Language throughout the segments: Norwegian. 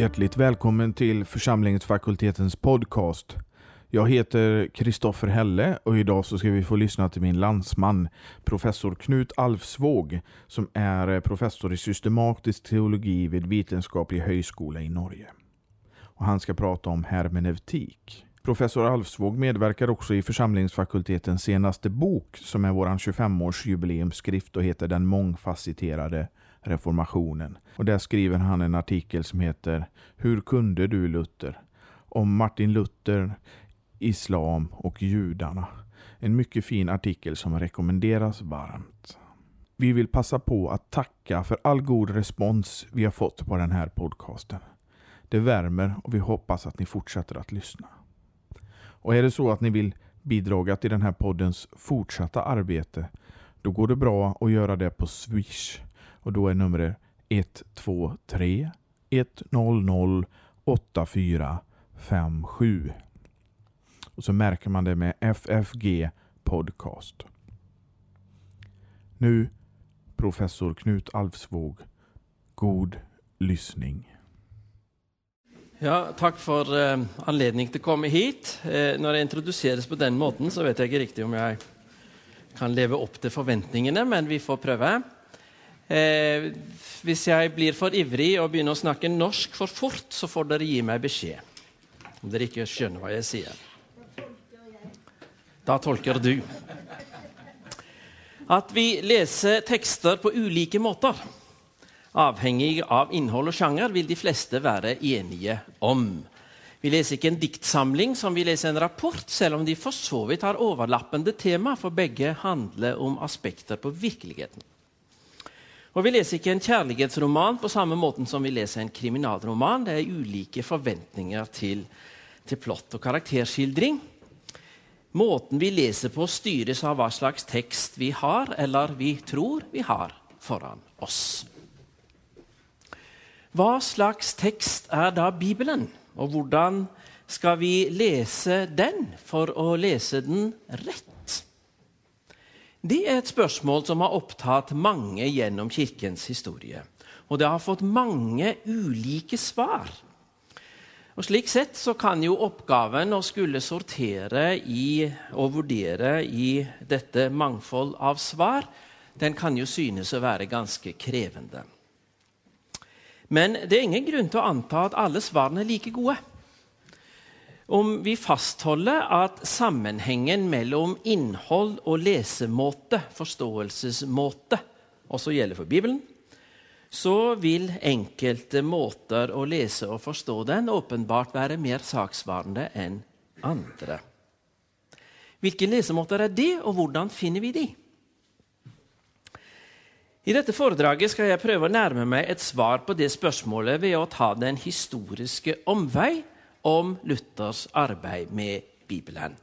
Hjärtligt välkommen till församlingsfakultetens podcast. Jag heter Kristoffer Helle och idag så ska vi få lyssna till min landsman, professor Knut Alfsvåg, som är professor i systematisk teologi vid Vetenskaplig högskola i Norge. Och han ska prata om hermeneutik. Professor Alfsvåg medverkar också i församlingsfakultetens senaste bok som är vår 25-årsjubileumsskrift och heter Den mångfacetterade reformationen. Och där skriver han en artikel som heter Hur kunde du Luther? Om Martin Luther, islam och judarna. En mycket fin artikel som rekommenderas varmt. Vi vill passa på att tacka för all god respons vi har fått på den här podcasten. Det värmer och vi hoppas att ni fortsätter att lyssna. Och är det så att ni vill bidra till den här poddens fortsatta arbete, då går det bra att göra det på Swish. Och då är numret 123 100 8457. Och så märker man det med FFG Podcast. Nu professor Knut Alfsvåg. God lyssning. Ja, takk for eh, anledning til å komme hit. Eh, når jeg introduseres på den måten, så vet jeg ikke riktig om jeg kan leve opp til forventningene, men vi får prøve. Uh, hvis jeg blir for ivrig og begynner å snakke norsk for fort, så får dere gi meg beskjed. Om dere ikke skjønner hva jeg sier. Da tolker du. At vi leser tekster på ulike måter, avhengig av innhold og sjanger, vil de fleste være enige om. Vi leser ikke en diktsamling som vi leser en rapport, selv om de for så vidt har overlappende tema, for begge handler om aspekter på virkeligheten. Og Vi leser ikke en kjærlighetsroman på samme måten som vi leser en kriminalroman. Det er ulike forventninger til, til plott og karakterskildring. Måten vi leser på, styres av hva slags tekst vi har, eller vi tror vi har, foran oss. Hva slags tekst er da Bibelen, og hvordan skal vi lese den for å lese den rett? Det er et spørsmål som har opptatt mange gjennom Kirkens historie. Og det har fått mange ulike svar. Og Slik sett så kan jo oppgaven å skulle sortere i og vurdere i dette mangfold av svar, den kan jo synes å være ganske krevende. Men det er ingen grunn til å anta at alle svarene er like gode. Om vi fastholder at sammenhengen mellom innhold og lesemåte, forståelsesmåte, også gjelder for Bibelen, så vil enkelte måter å lese og forstå den åpenbart være mer saksvarende enn andre. Hvilke lesemåter er det, og hvordan finner vi de? I dette foredraget skal jeg prøve å nærme meg et svar på det spørsmålet ved å ta den historiske omvei om Luthers arbeid med Bibelen.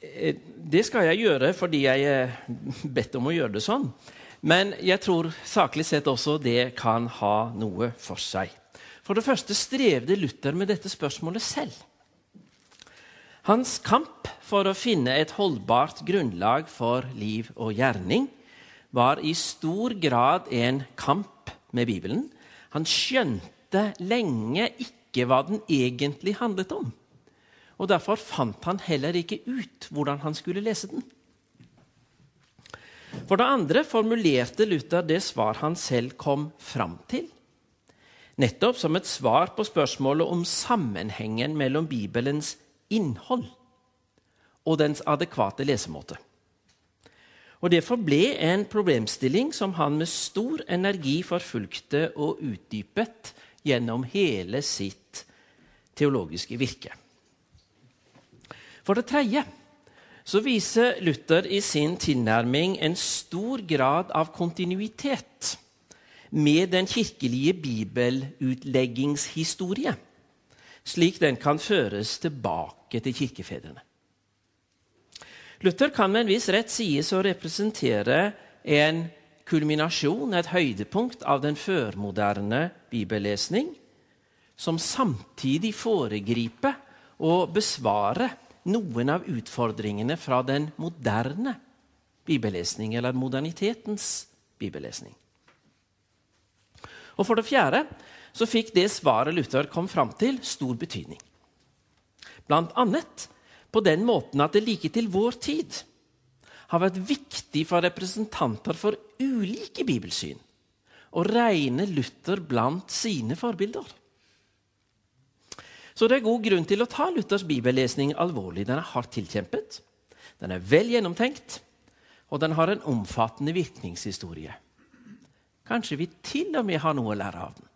Det skal jeg gjøre fordi jeg er bedt om å gjøre det sånn. Men jeg tror saklig sett også det kan ha noe for seg. For det første strevde Luther med dette spørsmålet selv. Hans kamp for å finne et holdbart grunnlag for liv og gjerning var i stor grad en kamp med Bibelen. Han skjønte lenge ikke hva den egentlig handlet om. Og Derfor fant han heller ikke ut hvordan han skulle lese den. For det andre formulerte Luther det svar han selv kom fram til. Nettopp som et svar på spørsmålet om sammenhengen mellom Bibelens innhold og dens adekvate lesemåte. Og Det forble en problemstilling som han med stor energi forfulgte og utdypet gjennom hele sitt teologiske virke. For det tredje så viser Luther i sin tilnærming en stor grad av kontinuitet med den kirkelige bibelutleggingshistorie, slik den kan føres tilbake til kirkefedrene. Luther kan med en viss rett sies å representere en kulminasjon, et høydepunkt, av den førmoderne bibellesning, som samtidig foregriper og besvarer noen av utfordringene fra den moderne bibellesning, eller modernitetens bibellesning. Og For det fjerde så fikk det svaret Luther kom fram til, stor betydning. Blant annet på den måten at det like til vår tid har vært viktig for representanter for ulike bibelsyn å regne Luther blant sine forbilder. Så det er god grunn til å ta Luthers bibellesning alvorlig. Den er hardt tilkjempet, den er vel gjennomtenkt, og den har en omfattende virkningshistorie. Kanskje vi til og med har noe å lære av den.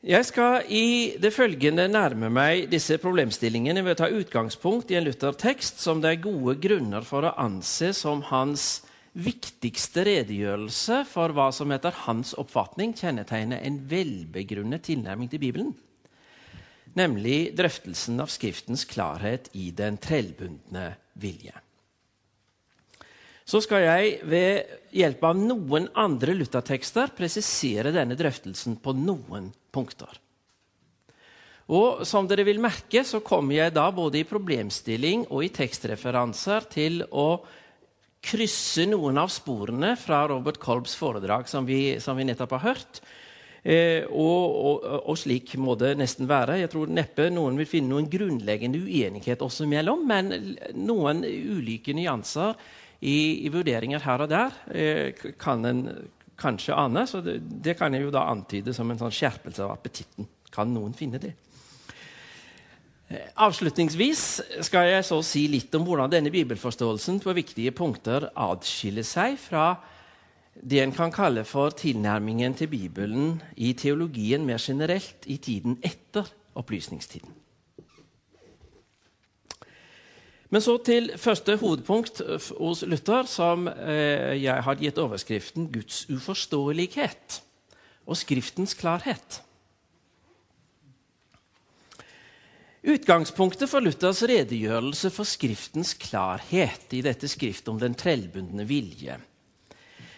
Jeg skal i det følgende nærme meg disse problemstillingene ved å ta utgangspunkt i en Luther-tekst som det er gode grunner for å anse som hans viktigste redegjørelse for hva som etter hans oppfatning kjennetegner en velbegrunnet tilnærming til Bibelen, nemlig drøftelsen av Skriftens klarhet i den trellbundne vilje. Så skal jeg ved hjelp av noen andre luthertekster presisere denne drøftelsen på noen punkter. Og som dere vil merke, så kommer jeg da både i problemstilling og i tekstreferanser til å krysse noen av sporene fra Robert Kolbs foredrag, som vi, som vi nettopp har hørt. Eh, og, og, og, slik må det nesten være. Jeg tror neppe noen vil finne noen grunnleggende uenighet oss imellom, men noen ulike nyanser i, i, vurderinger her og der eh, kan en kanskje ane. Så det, det, kan jeg jo da antyde som en sånn skjerpelse av appetitten. Kan noen finne det? Eh, avslutningsvis skal jeg så si litt om hvordan denne bibelforståelsen på viktige punkter adskiller seg fra det en kan kalle for tilnærmingen til Bibelen i teologien mer generelt i tiden etter opplysningstiden. Men så til første hovedpunkt eh, hos Luther, som eh, jeg har gitt overskriften 'Guds uforståelighet' og Skriftens klarhet. Utgangspunktet for Luthers redegjørelse for Skriftens klarhet i dette skrift om den trellbundne vilje,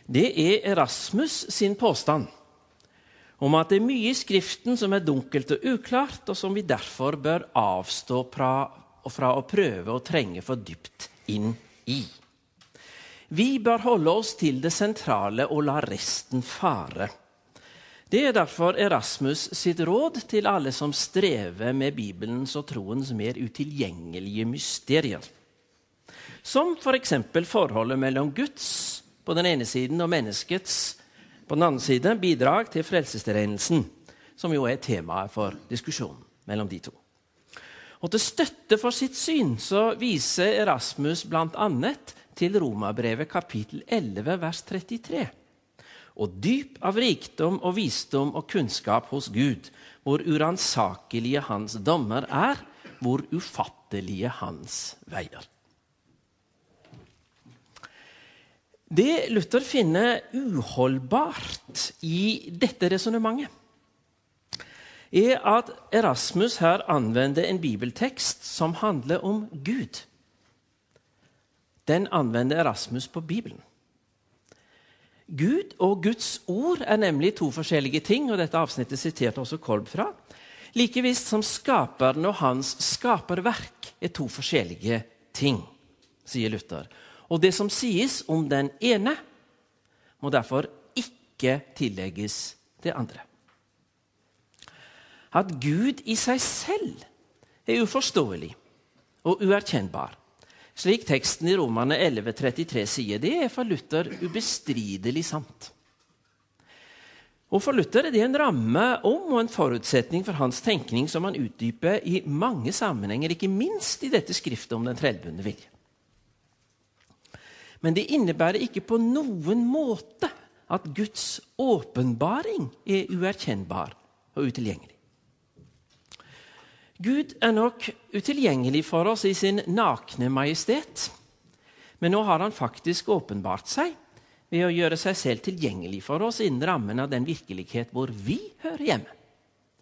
det er Erasmus sin påstand om at det er mye i Skriften som er dunkelt og uklart, og som vi derfor bør avstå fra og fra å prøve å trenge for dypt inn i. Vi bør holde oss til det sentrale og la resten fare. Det er derfor Erasmus sitt råd til alle som strever med Bibelens og troens mer utilgjengelige mysterier. Som f.eks. For forholdet mellom Guds på den ene siden og menneskets på den andre siden bidrag til frelsesberegnelsen, som jo er temaet for diskusjonen mellom de to. Og Til støtte for sitt syn så viser Erasmus bl.a. til Romabrevet kapittel 11, vers 33. Og dyp av rikdom og visdom og kunnskap hos Gud, hvor uransakelige hans dommer er, hvor ufattelige hans veier. Det Luther finner uholdbart i dette resonnementet, er at Erasmus her anvender en bibeltekst som handler om Gud. Den anvender Erasmus på Bibelen. Gud og Guds ord er nemlig to forskjellige ting, og dette avsnittet siterte også Kolb fra. Like visst som skaperen og hans skaperverk er to forskjellige ting, sier Luther. Og det som sies om den ene, må derfor ikke tillegges det andre at Gud i seg selv er uforståelig og uerkjennbar. Slik teksten i Romane 11,33 sier, det er for Luther ubestridelig sant. Og For Luther er det en ramme om og en forutsetning for hans tenkning som han utdyper i mange sammenhenger, ikke minst i dette skriftet om den trellbundne vilje. Men det innebærer ikke på noen måte at Guds åpenbaring er uerkjennbar og utilgjengelig. Gud er nok utilgjengelig for oss i sin nakne majestet, men nå har han faktisk åpenbart seg ved å gjøre seg selv tilgjengelig for oss innen rammen av den virkelighet hvor vi hører hjemme,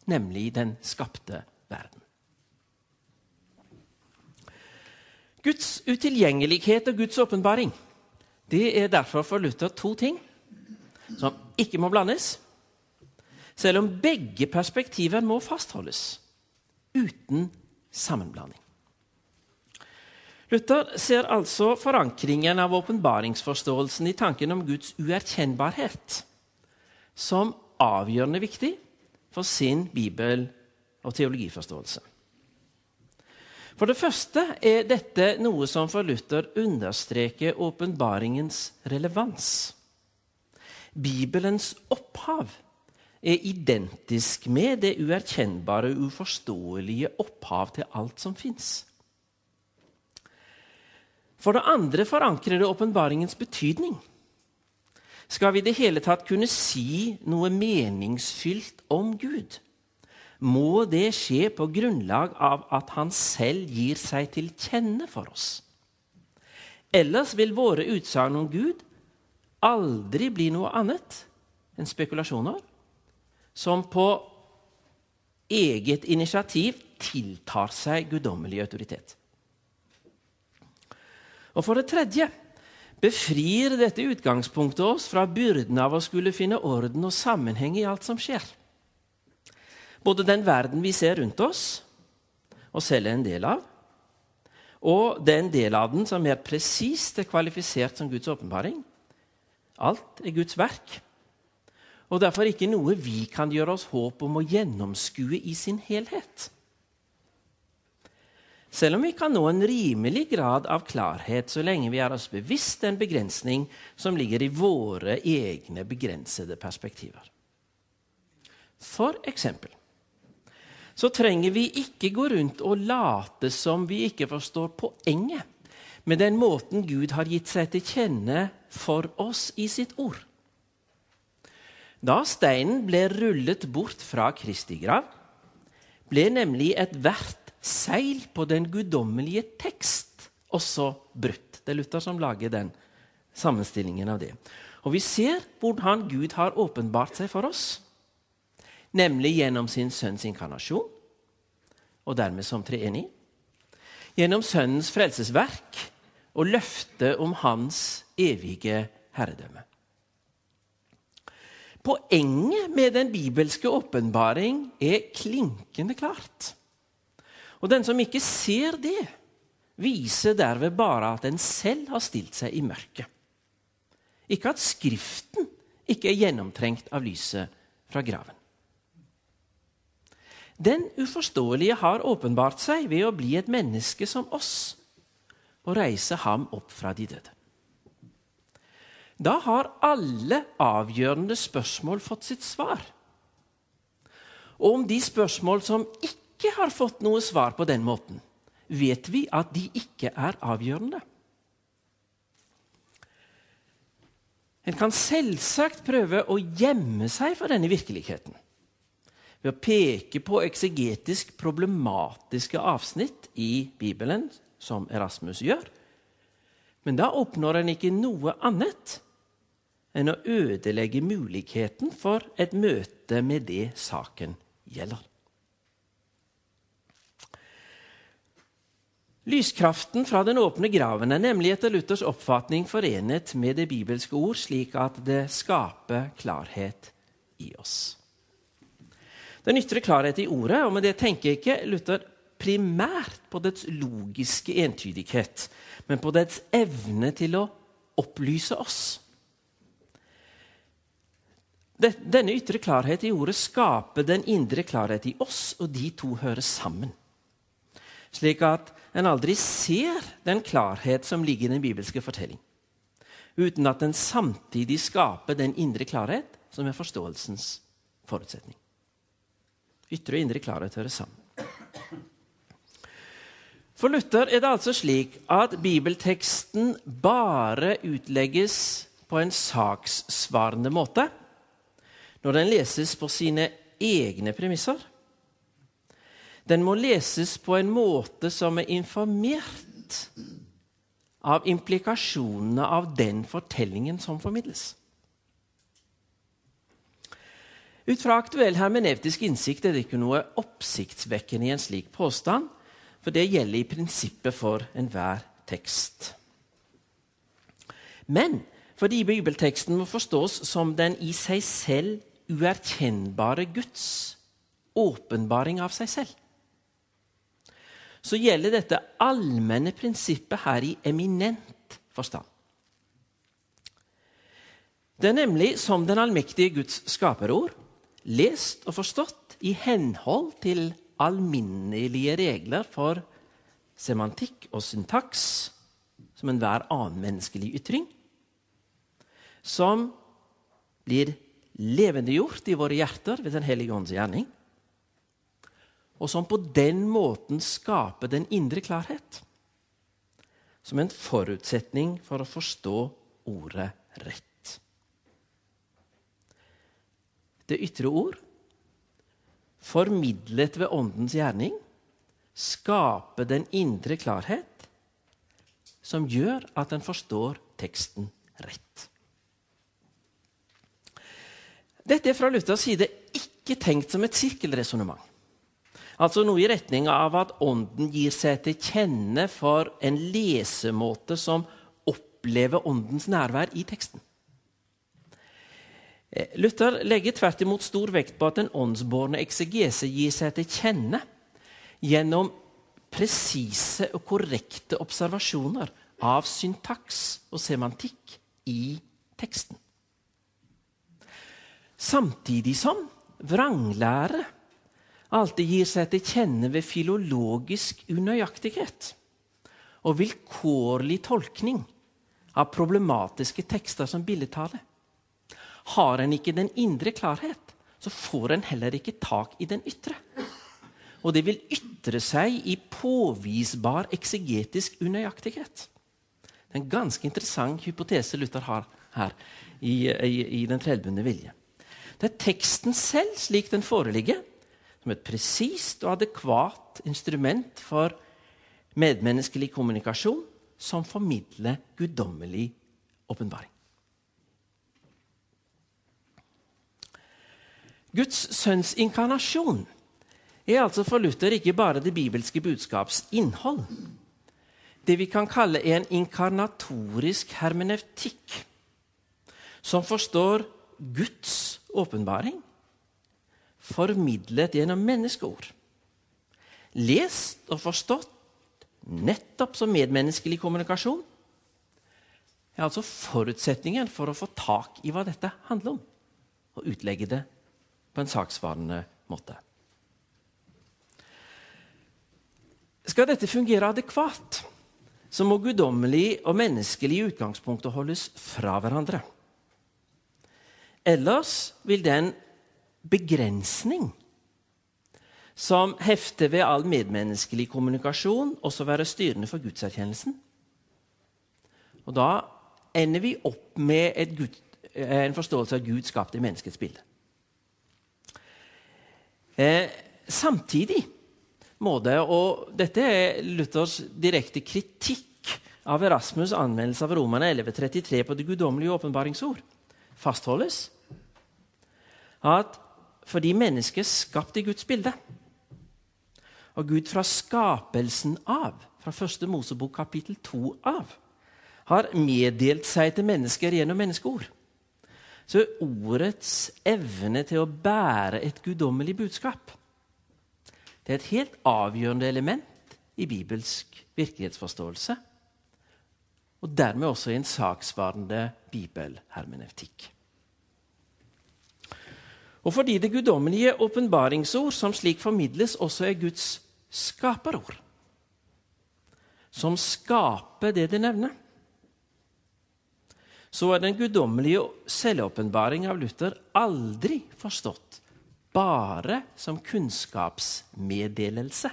nemlig den skapte verden. Guds utilgjengelighet og Guds åpenbaring det er derfor for Luther to ting som ikke må blandes, selv om begge perspektiver må fastholdes uten sammenblanding. Luther ser altså forankringen av åpenbaringsforståelsen i tanken om Guds uerkjennbarhet som avgjørende viktig for sin bibel- og teologiforståelse. For det første er dette noe som for Luther understreker åpenbaringens relevans. Bibelens opphav er identisk med det uerkjennbare, uforståelige opphav til alt som fins. For det andre forankrer det åpenbaringens betydning. Skal vi i det hele tatt kunne si noe meningsfylt om Gud, må det skje på grunnlag av at han selv gir seg til kjenne for oss. Ellers vil våre utsagn om Gud aldri bli noe annet enn spekulasjoner som på eget initiativ tiltar seg guddommelig autoritet. Og for det tredje befrir dette utgangspunktet oss fra byrden av å skulle finne orden og sammenheng i alt som skjer. Både den verden vi ser rundt oss, og selv er en del av, og den del av den som mer presist er kvalifisert som Guds åpenbaring. Alt er Guds verk, og derfor ikke noe vi kan gjøre oss håp om å gjennomskue i sin helhet. Selv om vi kan nå en rimelig grad av klarhet så lenge vi er oss bevisst en begrensning som ligger i våre egne begrensede perspektiver. For eksempel så trenger vi ikke gå rundt og late som vi ikke forstår poenget med den måten Gud har gitt seg til kjenne for oss i sitt ord. Da steinen ble rullet bort fra Kristi grav, ble nemlig ethvert seil på den guddommelige tekst også brutt. Det er Luther som lager den sammenstillingen av det. Og Vi ser hvordan Gud har åpenbart seg for oss nemlig gjennom sin sønns inkarnasjon, og dermed som treenig. Gjennom Sønnens frelsesverk og løftet om hans evige herredømme. Poenget med den bibelske åpenbaring er klinkende klart. Og den som ikke ser det, viser derved bare at en selv har stilt seg i mørket. Ikke at Skriften ikke er gjennomtrengt av lyset fra graven. Den uforståelige har åpenbart seg ved å bli et menneske som oss og reise ham opp fra de døde. Da har alle avgjørende spørsmål fått sitt svar. Og om de spørsmål som ikke har fått noe svar på den måten, vet vi at de ikke er avgjørende. En kan selvsagt prøve å gjemme seg for denne virkeligheten ved å peke på eksegetisk problematiske avsnitt i Bibelen, som Erasmus gjør. Men da oppnår en ikke noe annet enn å ødelegge muligheten for et møte med det saken gjelder. Lyskraften fra den åpne graven er nemlig etter Luthers oppfatning forenet med det bibelske ord, slik at det skaper klarhet i oss. Den ytre klarhet i ordet, og med det tenker ikke Luther primært på dets logiske entydighet, men på dets evne til å opplyse oss. Denne ytre klarhet i ordet skaper den indre klarhet i oss, og de to hører sammen. Slik at en aldri ser den klarhet som ligger i den bibelske fortelling, uten at den samtidig skaper den indre klarhet som er forståelsens forutsetning. Ytre og indre klarhet hører sammen. For Luther er det altså slik at bibelteksten bare utlegges på en sakssvarende måte når den leses på sine egne premisser. Den må leses på en måte som er informert av implikasjonene av den fortellingen som formidles. Ut fra aktuell hermenevtisk innsikt er det ikke noe oppsiktsvekkende i en slik påstand, for det gjelder i prinsippet for enhver tekst. Men fordi bibelteksten må forstås som den i seg selv uerkjennbare Guds åpenbaring av seg selv, så gjelder dette allmenne prinsippet her i eminent forstand. Det er nemlig som den allmektige Guds skaperord, lest og forstått i henhold til alminnelige regler for semantikk og syntaks, som enhver annen menneskelig ytring, som blir levendegjort i våre hjerter ved Den hellige ånds gjerning, og som på den måten skaper den indre klarhet, som en forutsetning for å forstå ordet rett. Det ytre ord, formidlet ved Åndens gjerning, skaper den indre klarhet som gjør at en forstår teksten rett. Dette er fra Luthers side ikke tenkt som et sirkelresonnement. Altså noe i retning av at Ånden gir seg til kjenne for en lesemåte som opplever Åndens nærvær i teksten. Eh, Luther legger tvert imot stor vekt på at den åndsbårne eksegese gir seg til kjenne gjennom presise og korrekte observasjoner av syntaks og semantikk i teksten. Samtidig som vranglære alltid gir seg til kjenne ved filologisk unøyaktighet og vilkårlig tolkning av problematiske tekster som billedtale. Har en ikke den indre klarhet, så får en heller ikke tak i den ytre. Og det vil ytre seg i påvisbar eksegetisk unøyaktighet. Det er en ganske interessant hypotese Luther har her i, i, i Den tredjebundne vilje. Det er teksten selv, slik den foreligger, som et presist og adekvat instrument for medmenneskelig kommunikasjon, som formidler guddommelig åpenbaring. Guds sønns inkarnasjon er altså for Luther ikke bare det bibelske budskaps innhold. Det vi kan kalle en inkarnatorisk hermeneutikk, som forstår Guds åpenbaring formidlet gjennom menneskeord. Lest og forstått nettopp som medmenneskelig kommunikasjon er altså forutsetningen for å få tak i hva dette handler om, og utlegge det på en saksvarende måte. Skal dette fungere adekvat, så må guddommelig og menneskelig utgangspunktet holdes fra hverandre. Ellers vil den begrensning som hefter ved all medmenneskelig kommunikasjon, også være styrende for gudserkjennelsen. Og da ender vi opp med Gud, en forståelse av Gud skapt i menneskets bilde. Eh, samtidig må det, og dette er Luthers direkte kritikk av Erasmus' anvendelse av Romerne 11.33 på det guddommelige åpenbaringsord, fastholdes at fordi mennesket er skapt i Guds bilde, og Gud fra skapelsen av, fra første Mosebok kapittel 2 av, har meddelt seg til mennesker gjennom menneskeord så er ordets evne til å bære et guddommelig budskap det er et helt avgjørende element i bibelsk virkelighetsforståelse. Og dermed også i en saksvarende bibelhermeneutikk. Og fordi det guddommelige åpenbaringsord som slik formidles, også er Guds skaperord, som skaper det det nevner, så er den guddommelige selvåpenbaring av Luther aldri forstått bare som kunnskapsmeddelelse,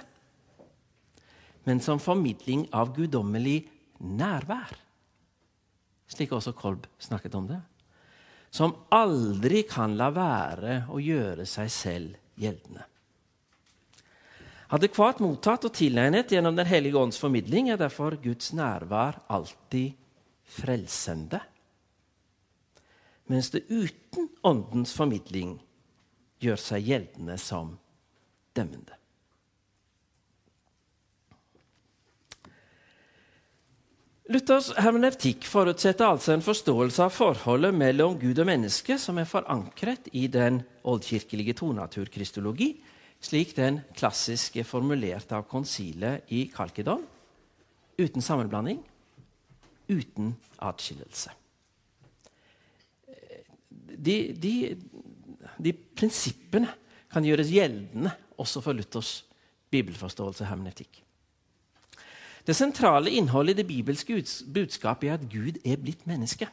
men som formidling av guddommelig nærvær. Slik også Kolb snakket om det. Som aldri kan la være å gjøre seg selv gjeldende. Adekvat mottatt og tilegnet gjennom Den hellige ånds formidling er derfor Guds nærvær alltid frelsende mens det uten Åndens formidling gjør seg gjeldende som dømmende. Luthers hermeneutikk forutsetter altså en forståelse av forholdet mellom Gud og menneske som er forankret i den oldkirkelige tonaturkristologi, slik den klassisk er formulert av konsilet i Kalkedon, uten sammenblanding, uten atskillelse. de, de, de prinsippene kan gjøres gjeldende også for Luthers bibelforståelse og hermeneutikk. Det sentrale innholdet i det bibelske budskapet er at Gud er blitt menneske.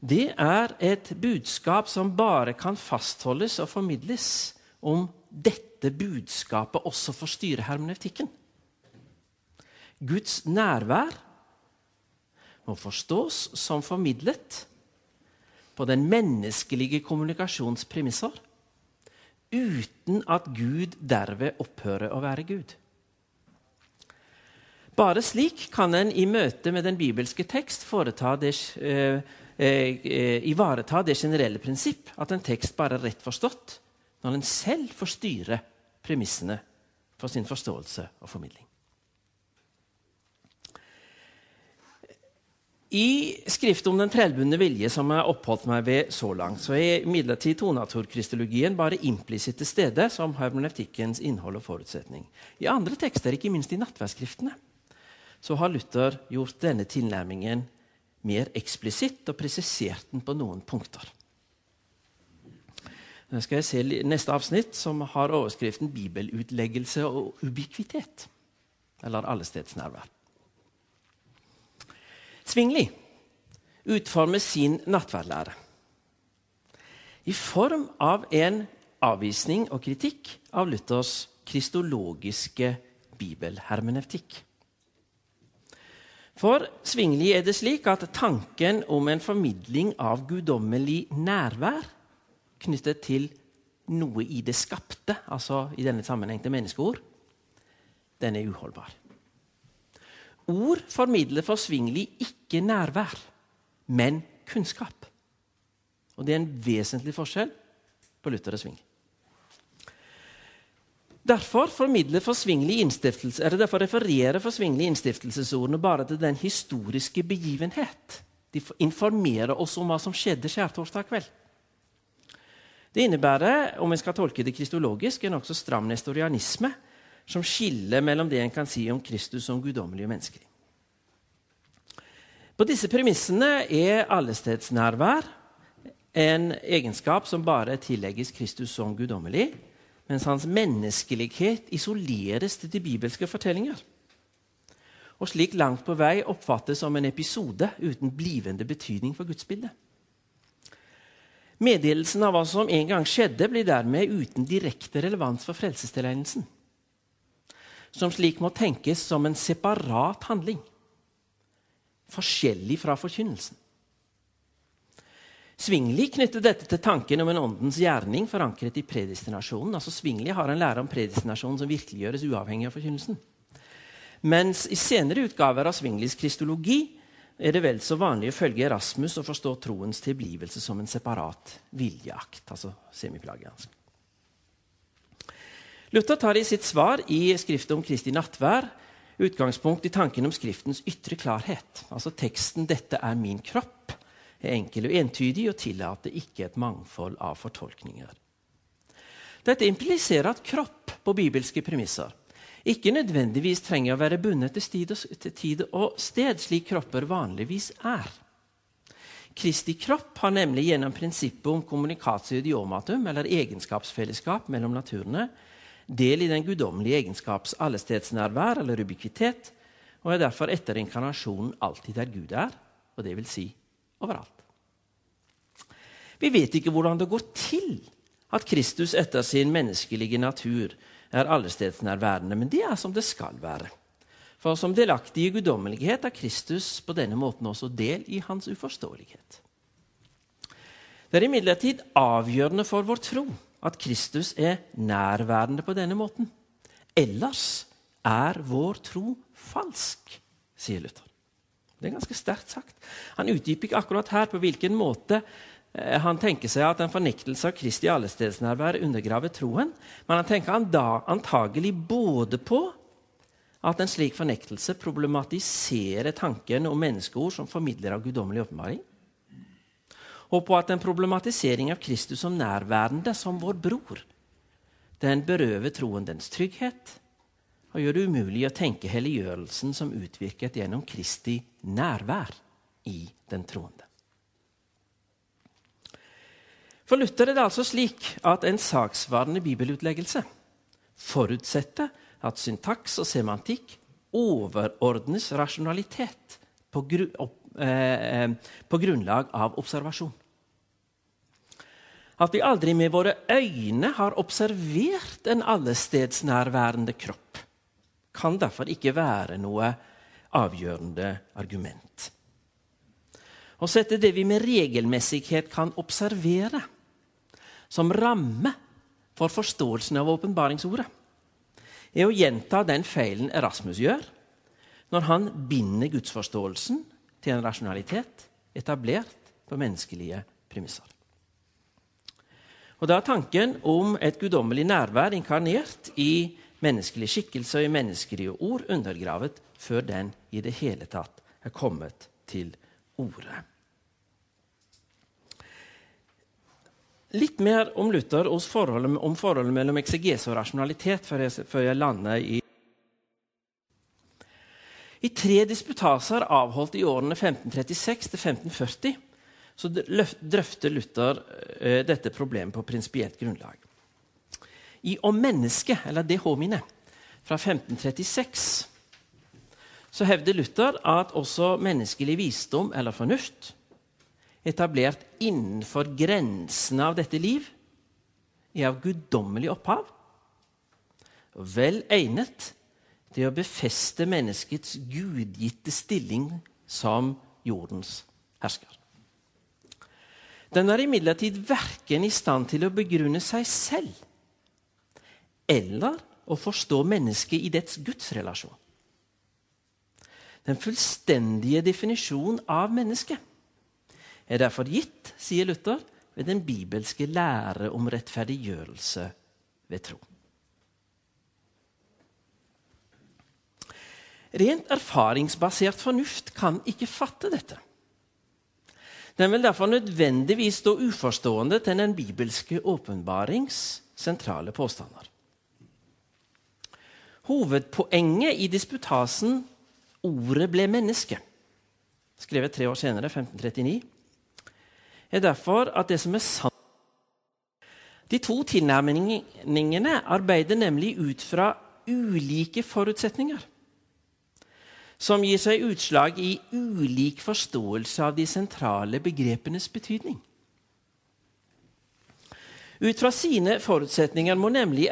Det er et budskap som bare kan fastholdes og formidles om dette budskapet også får styre hermeneutikken. Guds nærvær må forstås som formidlet på den menneskelige kommunikasjons premisser, uten at Gud derved opphører å være Gud. Bare slik kan en i møte med den bibelske tekst det, eh, eh, ivareta det generelle prinsipp at en tekst bare er rett forstått når en selv får styre premissene for sin forståelse og formidling. I skriftet om den trellbundne vilje som jeg har oppholdt meg ved så langt, så er imidlertid tonaturkristologien bare implisitt til stede som hermeneutikkens innhold og forutsetning. I andre tekster, ikke minst i nattverdskriftene, så har Luther gjort denne tilnærmingen mer eksplisitt og presisert den på noen punkter. Nå skal jeg se neste avsnitt, som har overskriften 'Bibelutleggelse og ubikvitet', eller allestedsnærvær. Svingli utformer sin nattverdlære i form av en avvisning og kritikk av Luthers kristologiske bibelhermenevtikk. For Svingli er det slik at tanken om en formidling av guddommelig nærvær knyttet til noe i det skapte, altså i denne sammenheng til menneskeord, den er uholdbar. Ord formidler forsvingelig ikke nærvær, men kunnskap. Og Det er en vesentlig forskjell på Luther og Svingli. Derfor formidler forsvingelig innstiftelse, eller derfor refererer forsvingelig innstiftelsesordene bare til den historiske begivenhet. De informerer oss om hva som skjedde skjærtorsdag kveld. Det innebærer, om vi skal tolke det kristologisk, en også stram nestorianisme som skiller mellom det en kan si om Kristus som guddommelig og menneskelig. På disse premissene er allestedsnærvær en egenskap som bare tillegges Kristus som guddommelig, mens hans menneskelighet isoleres til de bibelske fortellinger. Og slik langt på vei oppfattes som en episode uten blivende betydning for gudsbildet. Meddelelsen av hva som en gang skjedde, blir dermed uten direkte relevans for frelsestilegnelsen, som slik må tenkes som en separat handling, forskjellig fra forkynnelsen. Svingli knytter dette til tanken om en åndens gjerning forankret i predestinasjonen. Altså Svingli har en lære om predestinasjon som virkeliggjøres uavhengig av forkynnelsen. Mens i senere utgaver av Svinglis kristologi er det vel så vanlig å følge Erasmus og forstå troens tilblivelse som en separat viljeakt. altså semiplagiansk. Luther tar i sitt svar i skriftet om Kristi nattvær utgangspunkt i tanken om Skriftens ytre klarhet. Altså teksten 'Dette er min kropp' er enkel og entydig og tillater ikke et mangfold av fortolkninger. Dette impliserer at kropp på bibelske premisser ikke nødvendigvis trenger å være bundet til tid og sted, slik kropper vanligvis er. Kristi kropp har nemlig gjennom prinsippet om kommunikatio idiomatum, eller egenskapsfellesskap mellom naturene, del i den guddommelige egenskaps allestedsnærvær eller ubikitet, og er derfor etter inkarnasjonen alltid der Gud er, og det vil si overalt. Vi vet ikke hvordan det går til at Kristus etter sin menneskelige natur er allestedsnærværende, men det er som det skal være. For som delaktig i guddommelighet er Kristus på denne måten også del i hans uforståelighet. Det er imidlertid avgjørende for vår tro at Kristus er nærværende på denne måten. Ellers er vår tro falsk, sier Luther. Det er ganske sterkt sagt. Han utdyper ikke akkurat her på hvilken måte eh, han tenker seg at en fornektelse av Kristi allestedsnærvær undergraver troen, men han tenker da antagelig både på at en slik fornektelse problematiserer tanken om menneskeord som formidler av guddommelig åpenbaring, og på at en problematisering av Kristus som nærværende, som vår bror, den berøver troen dens trygghet og gjør det umulig å tenke helliggjørelsen som utvirket gjennom Kristi nærvær i den troende. For Luther er det altså slik at en saksvarende bibelutleggelse forutsetter at syntaks og semantikk overordnes rasjonalitet på, gru, opp, eh, eh, på grunnlag av observasjon. At vi aldri med våre øyne har observert en allestedsnærværende kropp, kan derfor ikke være noe avgjørende argument. Å sette det vi med regelmessighet kan observere, som ramme for forståelsen av åpenbaringsordet, er å gjenta den feilen Erasmus gjør når han binder gudsforståelsen til en rasjonalitet etablert på menneskelige premisser. Og Da er tanken om et guddommelig nærvær inkarnert i menneskelig skikkelse og i menneskelige ord undergravet før den i det hele tatt er kommet til orde. Litt mer om Luther og forholdet, om forholdet mellom eksegese og rasjonalitet før jeg, før jeg lander i I tre disputaser avholdt i årene 1536 til 1540 så drøfter Luther eh, dette problemet på prinsipielt grunnlag. I Om mennesket, eller Det homine, fra 1536, så hevder Luther at også menneskelig visdom eller fornuft etablert innenfor grensene av dette liv, er av guddommelig opphav og vel egnet til å befeste menneskets gudgitte stilling som jordens hersker. Den er imidlertid verken i stand til å begrunne seg selv eller å forstå mennesket i dets gudsrelasjon. Den fullstendige definisjonen av mennesket er derfor gitt, sier Luther, ved den bibelske lære om rettferdiggjørelse ved tro. Rent erfaringsbasert fornuft kan ikke fatte dette. Den vil derfor nødvendigvis stå uforstående til den bibelske åpenbarings sentrale påstander. Hovedpoenget i disputasen 'Ordet ble menneske', skrevet tre år senere, 1539, er derfor at det som er sant De to tilnærmingene arbeider nemlig ut fra ulike forutsetninger. Som gir seg utslag i ulik forståelse av de sentrale begrepenes betydning. Ut fra sine forutsetninger må nemlig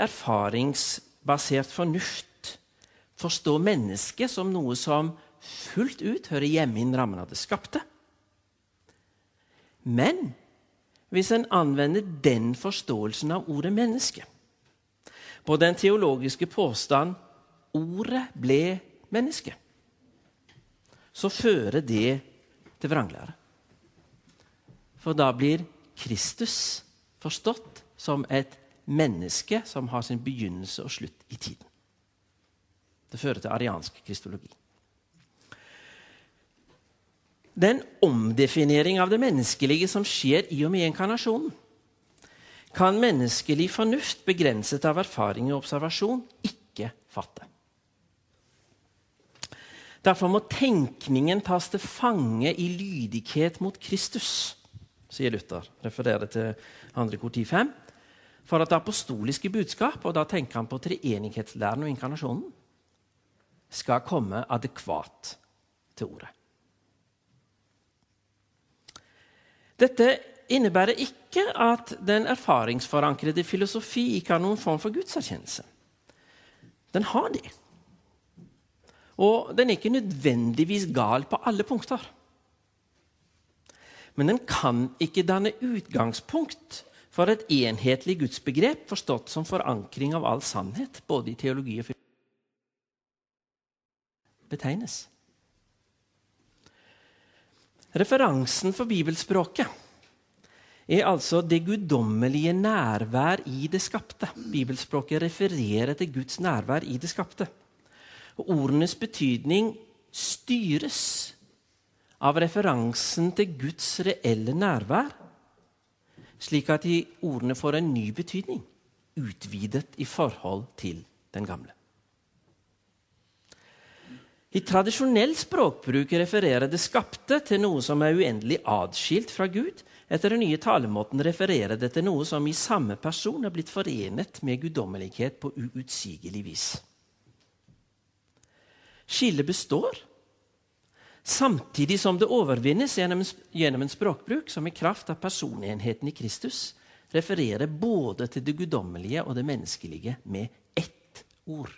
erfaringsbasert fornuft forstå mennesket som noe som fullt ut hører hjemme innen rammen av det skapte men hvis en anvender den forståelsen av ordet menneske på den teologiske påstand 'ordet ble menneske', så fører det til vranglære. For da blir Kristus forstått som et menneske som har sin begynnelse og slutt i tiden. Det fører til ariansk kristologi. Den omdefinering av det menneskelige som skjer i og med inkarnasjonen, kan menneskelig fornuft begrenset av erfaring og observasjon ikke fatte. Derfor må tenkningen tas til fange i lydighet mot Kristus, sier Luther, refererer til 2. kor 10.5, for det apostoliske budskap, og da tenker han på treenighetslæren og inkarnasjonen, skal komme adekvat til ordet. Dette innebærer ikke at den erfaringsforankrede filosofi ikke har noen form for gudserkjennelse. Den har det. Og den er ikke nødvendigvis gal på alle punkter. Men den kan ikke danne utgangspunkt for et enhetlig gudsbegrep forstått som forankring av all sannhet, både i teologi og filosofi. betegnes. Referansen for bibelspråket er altså det guddommelige nærvær i det skapte. Bibelspråket refererer til Guds nærvær i det skapte. Og Ordenes betydning styres av referansen til Guds reelle nærvær, slik at de ordene får en ny betydning, utvidet i forhold til den gamle. I tradisjonell språkbruk refererer det skapte til noe som er uendelig adskilt fra Gud. Etter den nye talemåten refererer det til noe som i samme person er blitt forenet med guddommelighet på uutsigelig vis. Skillet består, samtidig som det overvinnes gjennom, gjennom en språkbruk som i kraft av personenheten i Kristus refererer både til det guddommelige og det menneskelige med ett ord.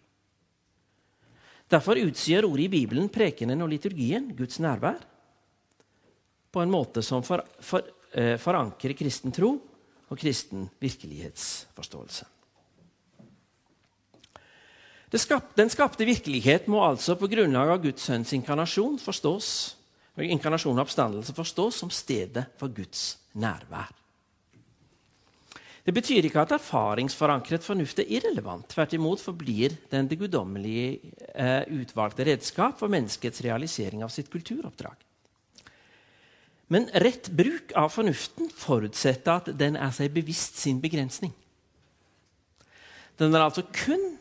Derfor utsier ordet i Bibelen, prekenen og liturgien Guds nærvær på en måte som for, for, eh, forankrer kristen tro og kristen virkelighetsforståelse. Skap, den skapte virkelighet må altså på grunnlag av Guds sønns inkarnasjon forstås, inkarnasjon og oppstandelse forstås som stedet for Guds nærvær. Det betyr ikke at erfaringsforankret fornuft er irrelevant. Tvert imot forblir den det guddommelige eh, utvalgte redskap for menneskets realisering av sitt kulturoppdrag. Men rett bruk av fornuften forutsetter at den er seg bevisst sin begrensning. Den er altså kun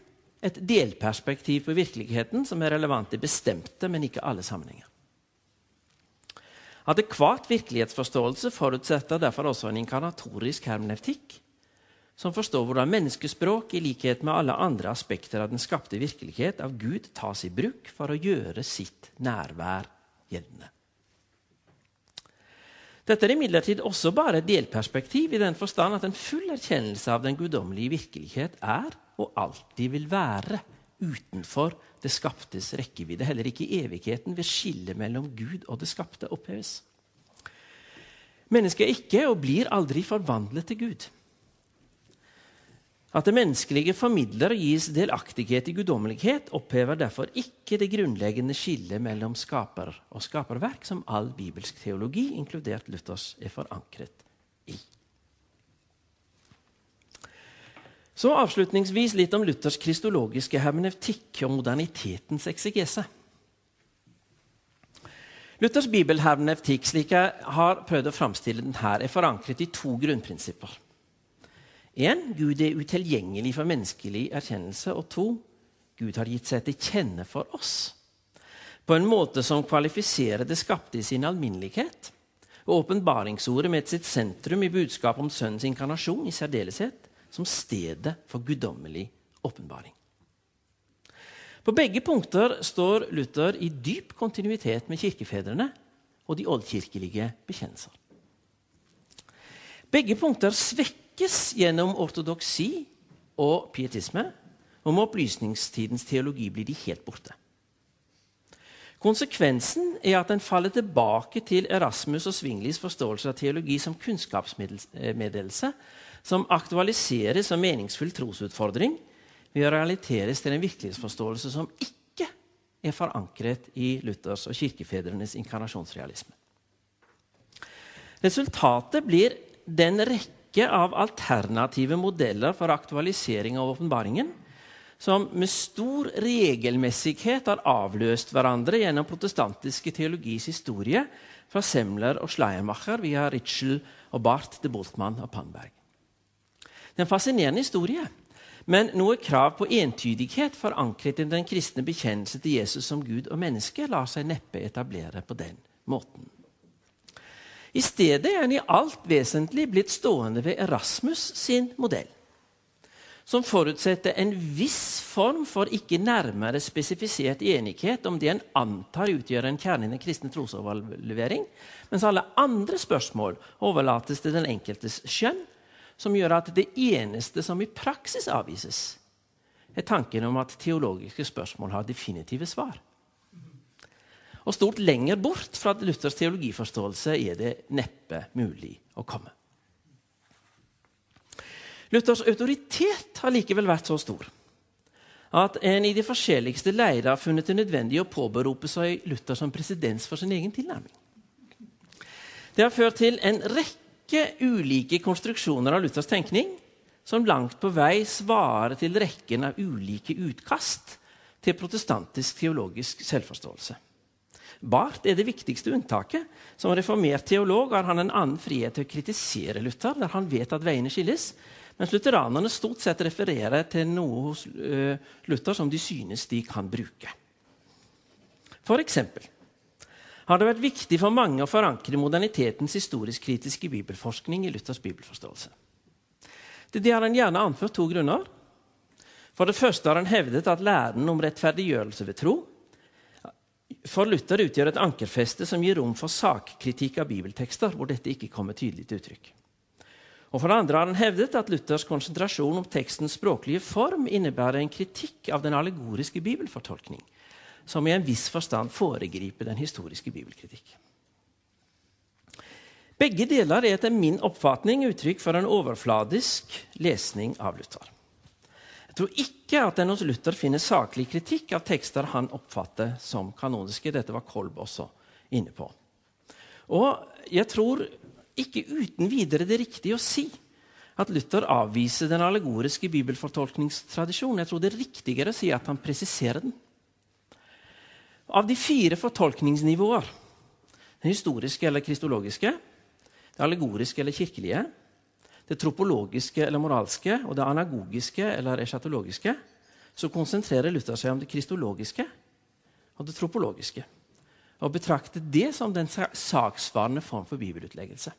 et delperspektiv på virkeligheten som er relevant i bestemte, men ikke alle sammenhenger. Adekvat virkelighetsforståelse forutsetter derfor også en inkarnatorisk hermenevtikk som forstår hvordan menneskespråk, i likhet med alle andre aspekter av den skapte virkelighet, av Gud tas i bruk for å gjøre sitt nærvær gjeldende. Dette er imidlertid også bare et delperspektiv i den forstand at en full erkjennelse av den guddommelige virkelighet er og alltid vil være utenfor det skaptes rekkevidde. Heller ikke evigheten vil skillet mellom Gud og det skapte oppheves. Mennesket er ikke og blir aldri forvandlet til Gud. At det menneskelige formidler og gis delaktighet i guddommelighet, opphever derfor ikke det grunnleggende skillet mellom skaper og skaperverk, som all bibelsk teologi, inkludert Luthers, er forankret i. Så avslutningsvis litt om Luthers kristologiske hermenevtikk og modernitetens eksegese. Luthers bibelhermenevtikk, slik jeg har prøvd å framstille den her, er forankret i to grunnprinsipper. En, Gud er utilgjengelig for menneskelig erkjennelse. Og to, Gud har gitt seg til kjenne for oss på en måte som kvalifiserer det skapte i sin alminnelighet. Og åpenbaringsordet med sitt sentrum i budskapet om Sønnens inkarnasjon i særdeleshet som stedet for guddommelig åpenbaring. På begge punkter står Luther i dyp kontinuitet med kirkefedrene og de oldkirkelige bekjennelser. Begge punkter svekker svekkes gjennom ortodoksi og pietisme. Og med opplysningstidens teologi blir de helt borte. Konsekvensen er at en faller tilbake til Erasmus og Svinglis forståelse av teologi som kunnskapsmeddelelse, som aktualiseres som meningsfull trosutfordring ved å realiteres til en virkelighetsforståelse som ikke er forankret i Luthers og kirkefedrenes inkarnasjonsrealisme. Resultatet blir den rekke rekke av alternative modeller for aktualisering av åpenbaringen, som med stor regelmessighet har avløst hverandre gjennom protestantiske teologis historie, fra Semler og Schleiermacher via Ritschel og Barth de Boltmann og Pannberg. Det er en fascinerende historie, men noe krav på entydighet forankret i den kristne bekjennelse til Jesus som Gud og menneske lar seg neppe etablere på den måten. I stedet er han i alt vesentlig blitt stående ved Erasmus sin modell, som forutsetter en viss form for ikke nærmere spesifisert enighet om det en antar utgjør en kjerne i den kristne trosoverlevering, mens alle andre spørsmål overlates til den enkeltes skjønn, som gjør at det eneste som i praksis avvises, er tanken om at teologiske spørsmål har definitive svar. Og stort lenger bort fra Luthers teologiforståelse er det neppe mulig å komme. Luthers autoritet har likevel vært så stor at en i de forskjelligste leirer har funnet det nødvendig å påberope seg Luther som presedens for sin egen tilnærming. Det har ført til en rekke ulike konstruksjoner av Luthers tenkning som langt på vei svarer til rekken av ulike utkast til protestantisk teologisk selvforståelse. Barth er det viktigste unntaket. Som reformert teolog har han en annen frihet til å kritisere Luther, der han vet at veiene skilles, mens lutheranerne stort sett refererer til noe hos uh, Luther som de synes de kan bruke. For eksempel har det vært viktig for mange å forankre modernitetens historisk-kritiske bibelforskning i Luthers bibelforståelse. Til det har han gjerne anført to grunner. For det første har han hevdet at læren om rettferdiggjørelse ved tro for Luther utgjør et ankerfeste som gir rom for sakkritikk av bibeltekster hvor dette ikke kommer tydelig til uttrykk. Og For det andre har han hevdet at Luthers konsentrasjon om tekstens språklige form innebærer en kritikk av den allegoriske bibelfortolkning, som i en viss forstand foregriper den historiske bibelkritikk. Begge deler er etter min oppfatning uttrykk for en overfladisk lesning av Luther. Jeg tror ikke at en hos Luther finner saklig kritikk av tekster han oppfatter som kanoniske. Dette var Kolb også inne på. Og jeg tror ikke uten videre det er riktig å si at Luther avviser den allegoriske bibelfortolkningstradisjonen. Jeg tror det er riktigere å si at han presiserer den. Av de fire fortolkningsnivåer, den historiske eller kristologiske, det allegoriske eller kirkelige, det tropologiske eller moralske og det anagogiske eller eschatologiske, så konsentrerer Luther seg om det kristologiske og det tropologiske. Og betrakter det som den saksvarende form for bibelutleggelse.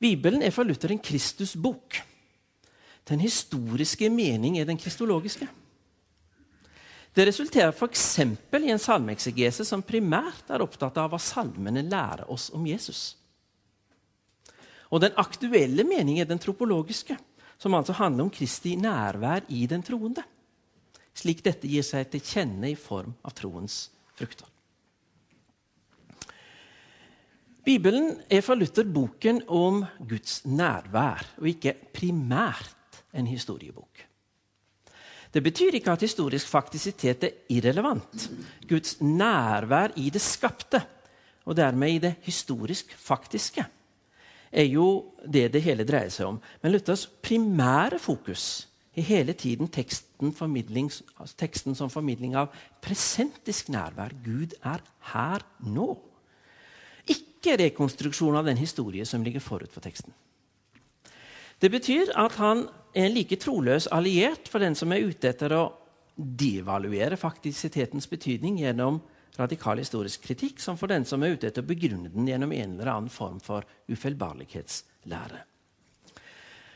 Bibelen er for Luther en Kristusbok. Den historiske mening er den kristologiske. Det resulterer f.eks. i en salmeeksegese som primært er opptatt av hva salmene lærer oss om Jesus. Og den aktuelle mening er den tropologiske, som altså handler om Kristi nærvær i den troende. Slik dette gir seg til kjenne i form av troens frukter. Bibelen er for Luther boken om Guds nærvær, og ikke primært en historiebok. Det betyr ikke at historisk faktisitet er irrelevant. Guds nærvær i det skapte, og dermed i det historisk faktiske, er jo det det hele dreier seg om. Men Luthers primære fokus er hele tiden teksten, altså teksten som formidling av presentisk nærvær. Gud er her nå. Ikke rekonstruksjon av den historie som ligger forut for teksten. Det betyr at han er en like troløs alliert for den som er ute etter å devaluere faktisitetens betydning gjennom radikal historisk kritikk, som for den som er ute etter å begrunne den gjennom en eller annen form for ufeilbarlighetslære.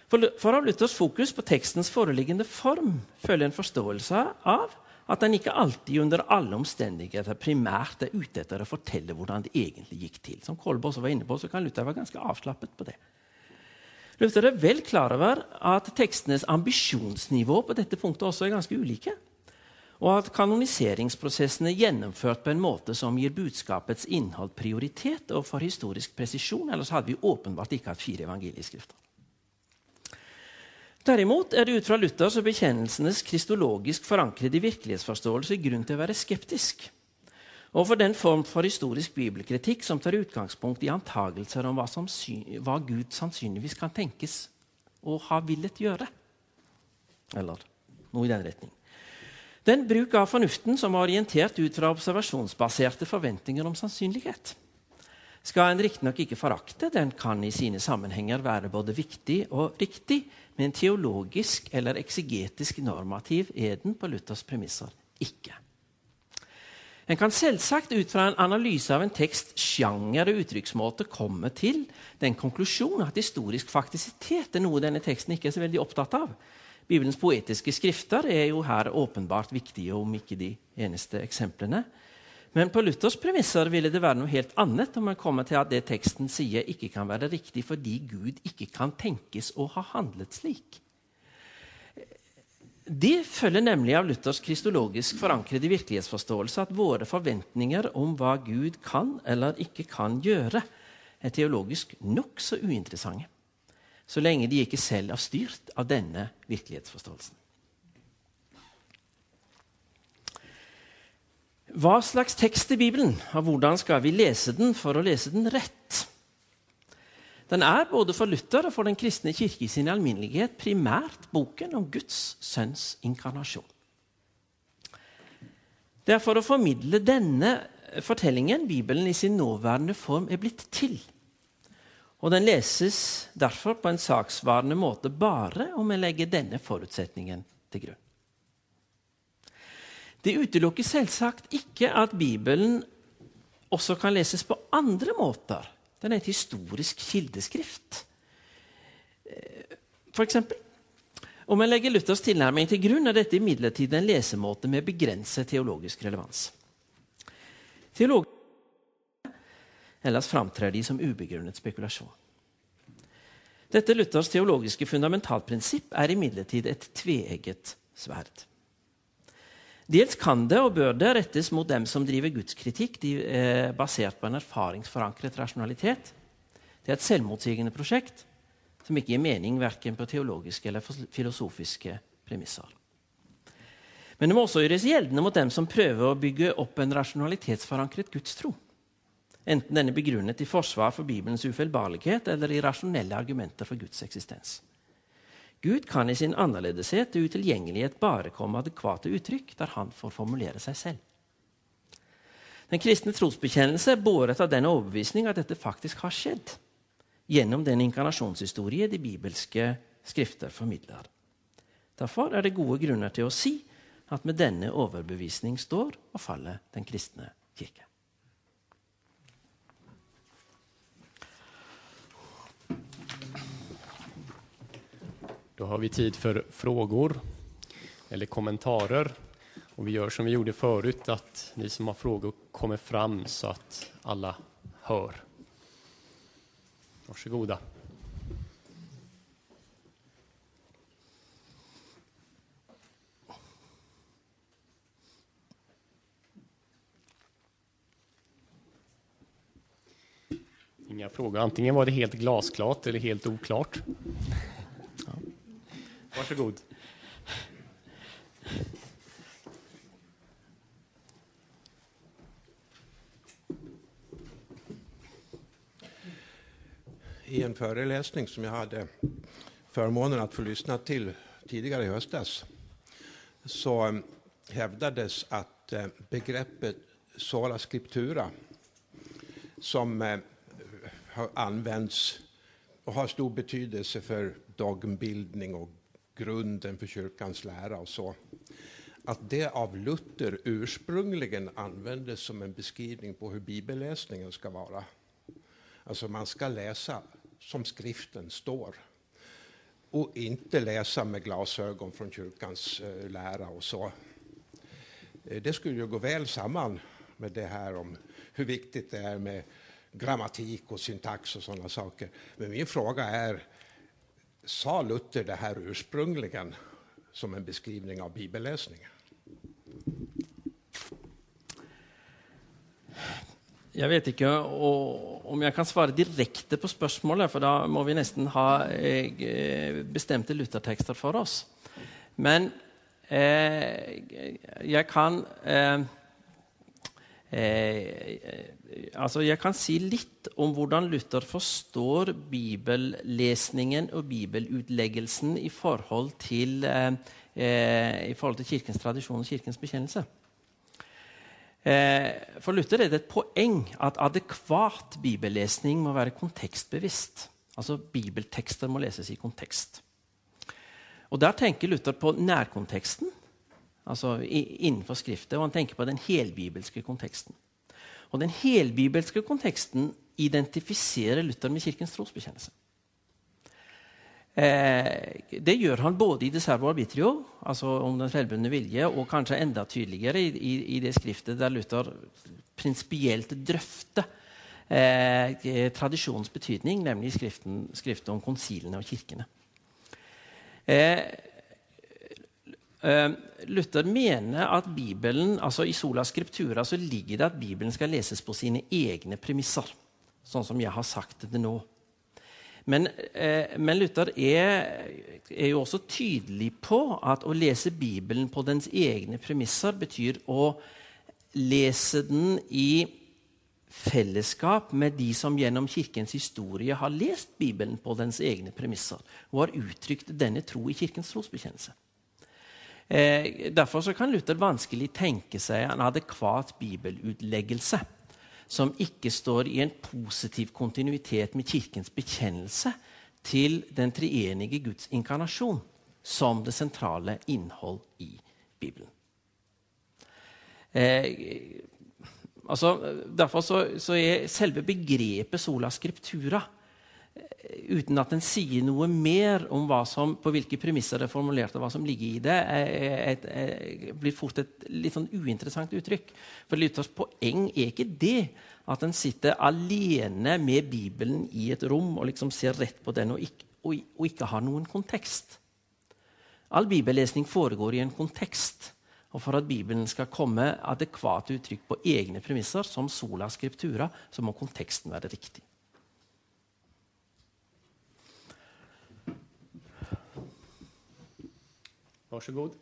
For, av Luthers fokus på tekstens foreliggende form følger en forståelse av at den ikke alltid under alle omstendigheter primært er ute etter å fortelle hvordan det egentlig gikk til. Som Kolbe også var inne på, så kan Luther være ganske avslappet på det. Luther er vel klar over at tekstenes ambisjonsnivå på dette punktet også er ganske ulike. Og at kanoniseringsprosessen er gjennomført på en måte som gir budskapets innhold prioritet og for historisk presisjon. Ellers hadde vi åpenbart ikke hatt fire evangelieskrifter. Derimot er det ut fra Luthers og bekjennelsenes kristologisk forankrede virkelighetsforståelse grunn til å være skeptisk og for den form for historisk bibelkritikk som tar utgangspunkt i antagelser om hva, hva Gud sannsynligvis kan tenkes å ha villet gjøre. Eller noe i den retning. Den bruk av fornuften som er orientert ut fra observasjonsbaserte forventninger om sannsynlighet, skal en riktignok ikke forakte. Den kan i sine sammenhenger være både viktig og riktig, men teologisk eller eksegetisk normativ er den på Luthers premisser ikke. En kan selvsagt ut fra en analyse av en tekst, sjanger og uttrykksmåte komme til den konklusjon at historisk faktisitet er noe denne teksten ikke er så veldig opptatt av. Bibelens poetiske skrifter er jo her åpenbart viktige, om ikke de eneste eksemplene. Men på Luthers premisser ville det være noe helt annet om man kommer til at det teksten sier, ikke kan være riktig fordi Gud ikke kan tenkes å ha handlet slik. Det følger nemlig av Luthers kristologisk forankrede virkelighetsforståelse at våre forventninger om hva Gud kan eller ikke kan gjøre, er teologisk nokså uinteressante, så lenge de ikke selv er styrt av denne virkelighetsforståelsen. Hva slags tekst i Bibelen, og hvordan skal vi lese den for å lese den rett? Den er både for Luther og for den kristne kirke i sin alminnelighet primært boken om Guds sønns inkarnasjon. Det er for å formidle denne fortellingen Bibelen i sin nåværende form er blitt til. Og den leses derfor på en saksvarende måte bare om en legger denne forutsetningen til grunn. Det utelukker selvsagt ikke at Bibelen også kan leses på andre måter. Den er et historisk kildeskrift. For eksempel, om en legger Luthers tilnærming til grunn, er dette imidlertid en lesemåte med begrenset teologisk relevans. Teolog ellers framtrer de som ubegrunnet spekulasjon. Dette Luthers teologiske fundamentalprinsipp er imidlertid et tveegget sverd. Dels kan det og bør det rettes mot dem som driver gudskritikk de, eh, basert på en erfaringsforankret rasjonalitet. Det er et selvmotsigende prosjekt som ikke gir mening verken på teologiske eller filosofiske premisser. Men det må også gjøres gjeldende mot dem som prøver å bygge opp en rasjonalitetsforankret gudstro. Enten den er begrunnet i forsvar for Bibelens ufeilbarlighet eller i rasjonelle argumenter for Guds eksistens. Gud kan i sin annerledeshet og utilgjengelighet bare komme adekvate uttrykk der han får formulere seg selv. Den kristne trosbekjennelse er båret av den overbevisning at dette faktisk har skjedd gjennom den inkarnasjonshistorie de bibelske skrifter formidler. Derfor er det gode grunner til å si at med denne overbevisning står og faller den kristne kirke. Då har vi tid för frågor eller kommentarer. Och vi gör som vi gjorde förut, att ni som har frågor kommer fram så att alla hör. Varsågoda. Inga frågor. Antingen var det helt glasklart eller helt oklart. Varsågod. I en föreläsning som jag hade förmånen att få lyssna till tidigare i höstas så eh, hävdades att eh, begreppet sola scriptura som har använts och har stor betydelse för dogmbildning och grunden för kyrkans lära och så. Att det av Luther ursprungligen användes som en beskrivning på hur bibelläsningen ska vara. Alltså man ska läsa som skriften står och inte läsa med glasögon från kyrkans eh, lära och så. Eh, det skulle ju gå väl samman med det här om hur viktigt det är med grammatik och syntax och sådana saker. Men min fråga är, sa Luther det her ursprungligen som en beskrivning av bibellesningen? Jeg vet ikke om jeg kan svare direkte på spørsmålet, for da må vi nesten ha eh, bestemte luthertekster for oss. Men eh, jeg kan eh, eh altså Jeg kan si litt om hvordan Luther forstår bibellesningen og bibelutleggelsen i forhold til, eh, eh, i forhold til Kirkens tradisjon og Kirkens bekjennelse. Eh, for Luther er det et poeng at adekvat bibellesning må være kontekstbevisst. Altså Bibeltekster må leses i kontekst. Og Der tenker Luther på nærkonteksten, altså innenfor Skriftet, og han tenker på den helbibelske konteksten. Og den helbibelske konteksten identifiserer Luther med Kirkens trosbekjennelse. Eh, det gjør han både i Deservo Arbitrio, altså om den selvbundne vilje, og kanskje enda tydeligere i, i, i det skriftet der Luther prinsipielt drøfter eh, tradisjonens betydning, nemlig skriften, skriften om konsilene og kirkene. Eh, Luther mener at Bibelen, altså i sola scriptura så ligger det at Bibelen skal leses på sine egne premisser. Sånn som jeg har sagt det nå. Men, uh, men Luther er, er, jo også tydelig på at å lese Bibelen på dens egne premisser betyr å lese den i fellesskap med de som gjennom Kirkens historie har lest Bibelen på dens egne premisser og har uttrykt denne tro i Kirkens trosbekjennelse. Eh, derfor kan Luther vanskelig tenke seg en adekvat bibelutleggelse som ikke står i en positiv kontinuitet med Kirkens bekjennelse til den treenige Guds inkarnasjon som det sentrale innhold i Bibelen. Eh, altså, derfor så, så, er selve begrepet sola scriptura uten at en sier noe mer om som, på hvilke premisser det er formulert, og hva som ligger i det, er, er, er, blir fort et litt sånn uinteressant uttrykk. For Luthers poeng er ikke det at en sitter alene med Bibelen i et rom og liksom ser rett på den og ikke, og, og ikke har noen kontekst. All bibellesning foregår i en kontekst. Og for at Bibelen skal komme adekvate uttrykk på egne premisser, som sola scriptura, så må konteksten være riktig. Vær så god.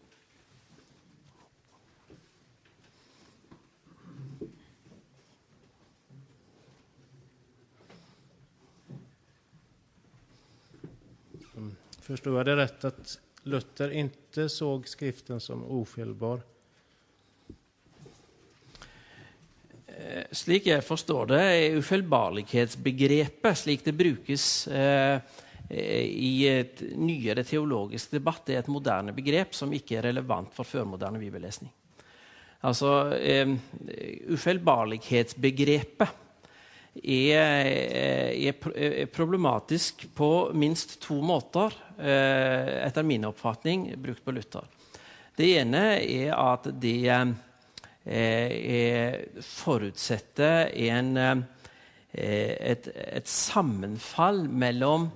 Forstår jeg det rett at Luther ikke så Skriften som ofelbar? Eh, slik jeg forstår det, er ufeilbarlighetsbegrepet, slik det brukes eh, i et nyere teologisk debatt, er et moderne begrep som ikke er relevant for førmoderne bibellesning. Altså, eh, Ufeilbarlighetsbegrepet er, er, problematisk på minst to måter, eh, etter min oppfatning, brukt på Luther. Det ene er at det eh, forutsetter en, eh, et, et sammenfall mellom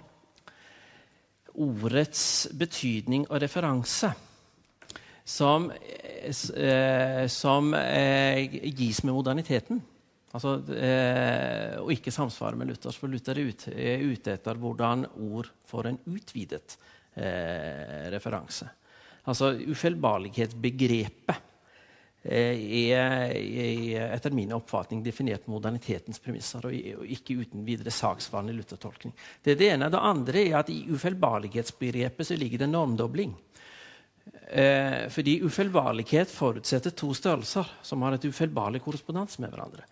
ordets betydning og referanse som, som gis med moderniteten. Altså, eh, og ikke samsvare med Luthers, for Luther er ute, ute etter hvordan ord får en utvidet eh, referanse. Altså Ufeilbarlighetsbegrepet eh, er, er, etter min oppfatning definert modernitetens premisser, og, ikke uten videre saksvanlig Luther-tolkning. Det er det ene. Det andre er at i ufeilbarlighetsbegrepet ligger det normdobling. Eh, fordi ufeilbarlighet forutsetter to størrelser som har et ufeilbarlig korrespondanse med hverandre.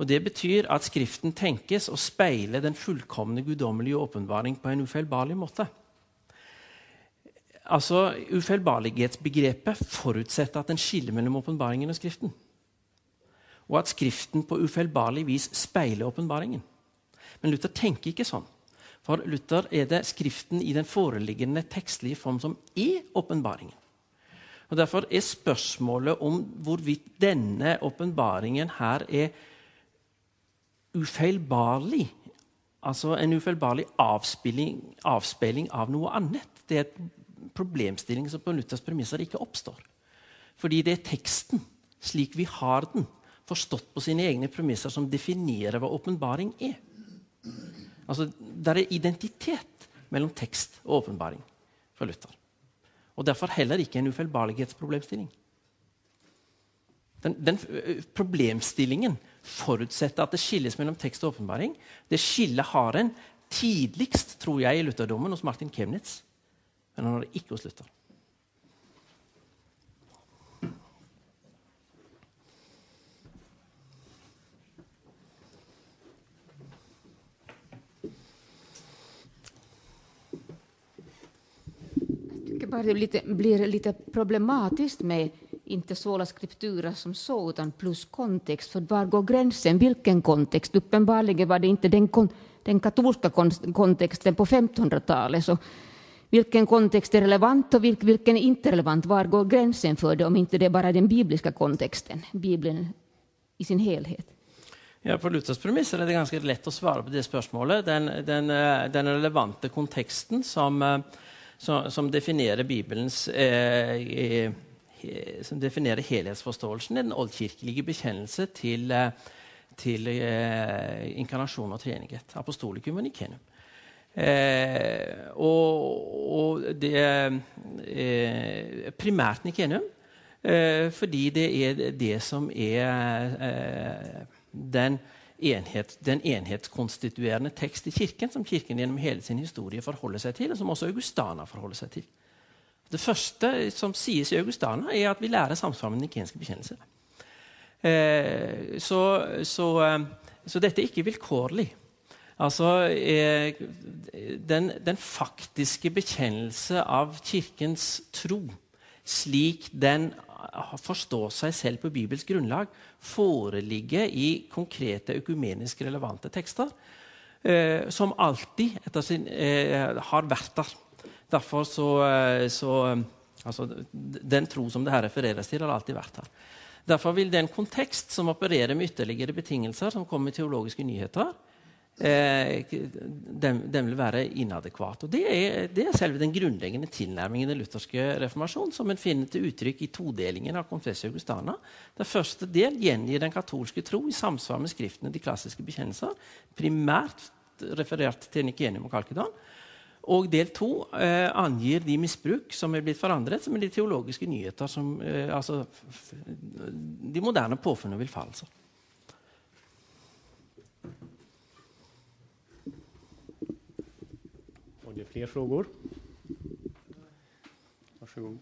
Og Det betyr at Skriften tenkes å speile den fullkomne guddommelige åpenbaring på en ufeilbarlig måte. Altså, Ufeilbarlighetsbegrepet forutsetter at en skiller mellom åpenbaringen og Skriften. Og at Skriften på ufeilbarlig vis speiler åpenbaringen. Men Luther tenker ikke sånn. For Luther er det Skriften i den foreliggende tekstlige form som er åpenbaringen. Og Derfor er spørsmålet om hvorvidt denne åpenbaringen her er ufeilbarlig. Altså en ufeilbarlig avspeiling av noe annet. Det er et problemstilling som på Luthers premisser ikke oppstår. Fordi det er teksten, slik vi har den, forstått på sine egne premisser, som definerer hva åpenbaring er. Altså, Det er identitet mellom tekst og åpenbaring for Luther. Og derfor heller ikke en ufeilbarlighetsproblemstilling. Den, den problemstillingen forutsetter at det skilles mellom tekst og åpenbaring. Det skillet har en tidligst, tror jeg, i lutherdommen hos Martin Kemnitz. Men han har det ikke slutta. Bara det blir lite problematiskt med inte sola scriptura som så, utan plus kontext. För var går gränsen? Vilken kontext? Uppenbarligen var det inte den, den katolska kontexten på 1500-talet. Så vilken kontext är relevant och vilken är inte relevant? Var går gränsen för det om inte det är bara den bibliska kontexten, Bibeln i sin helhet? Ja, På Luthers premisser er det ganske lett å svare på det spørsmålet. Den, den, eh, den relevante konteksten som, eh, som, som definerer Bibelens eh, som definerer helhetsforståelsen, er den oldkirkelige bekjennelse til, eh, til eh, inkarnasjon og treenighet. Apostolikum og nikenum. Eh, og, og, det er eh, primært nikenum, eh, fordi det er det som er eh, den, enhet, den enhetskonstituerende tekst i Kirken, som Kirken gjennom hele sin historie forholder seg til, og som også Augustana forholder seg til. Det første som sies i Augustana, er at vi lærer samsvar med den nikenske bekjennelse. Eh, så, så, eh, så, dette er ikke vilkårlig. Altså, eh, den, den, faktiske bekjennelse av Kirkens tro slik den forstår seg selv på Bibels grunnlag, foreligger i konkrete økumenisk relevante tekster, eh, som alltid sin, eh, har vært der. Derfor så, så altså, Den tro som det her refereres til, har alltid vært her. Derfor vil den kontekst som opererer med ytterligere betingelser, som kommer med teologiske nyheter, eh, den, den, vil være inadekvat. Og det er, det er, selve den grunnleggende tilnærmingen i den lutherske reformasjon, som en finner til uttrykk i todelingen av Confessio Augustana. Den første del gjengir den katolske tro i samsvar med skriftene de klassiske bekjennelser, primært referert til Nikenium og Kalkedon. Og del to eh, angir de misbruk som er blitt forandret, som er de teologiske nyheter som eh, altså, de moderne påfunn og villfarelser. fler frågor? Varsågod.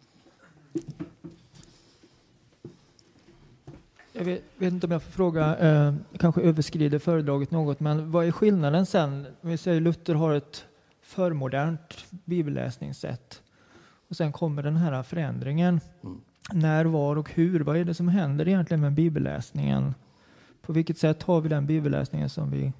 Jag vet, vet, inte om jag får fråga, eh, kanske överskrider föredraget något, men vad är skillnaden sen? Vi säger Luther har ett förmodernt bibelläsningssätt och sen kommer den här förändringen. Mm. När, var och hur? Vad är det som händer egentligen med bibelläsningen? På vilket sätt har vi den bibelläsningen som vi